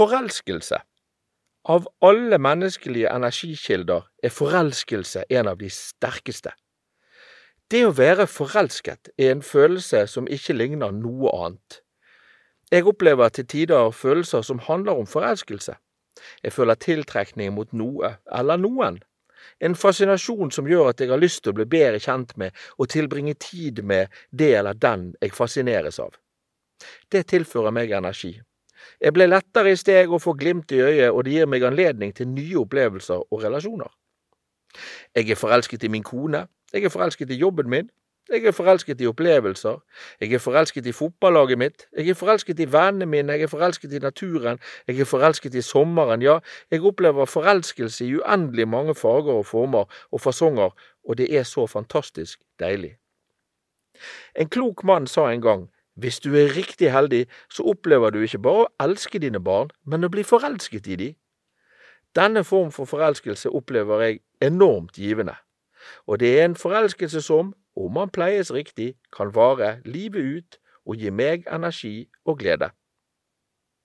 Forelskelse. Av alle menneskelige energikilder er forelskelse en av de sterkeste. Det å være forelsket er en følelse som ikke ligner noe annet. Jeg opplever til tider følelser som handler om forelskelse. Jeg føler tiltrekning mot noe eller noen. En fascinasjon som gjør at jeg har lyst til å bli bedre kjent med og tilbringe tid med det eller den jeg fascineres av. Det tilfører meg energi. Jeg blir lettere i steg og får glimt i øyet, og det gir meg anledning til nye opplevelser og relasjoner. Jeg er forelsket i min kone, jeg er forelsket i jobben min, jeg er forelsket i opplevelser, jeg er forelsket i fotballaget mitt, jeg er forelsket i vennene mine, jeg er forelsket i naturen, jeg er forelsket i sommeren, ja, jeg opplever forelskelse i uendelig mange farger og former og fasonger, og det er så fantastisk deilig. En klok mann sa en gang, hvis du er riktig heldig, så opplever du ikke bare å elske dine barn, men å bli forelsket i dem. Denne form for forelskelse opplever jeg enormt givende, og det er en forelskelse som, om han pleies riktig, kan vare livet ut og gi meg energi og glede.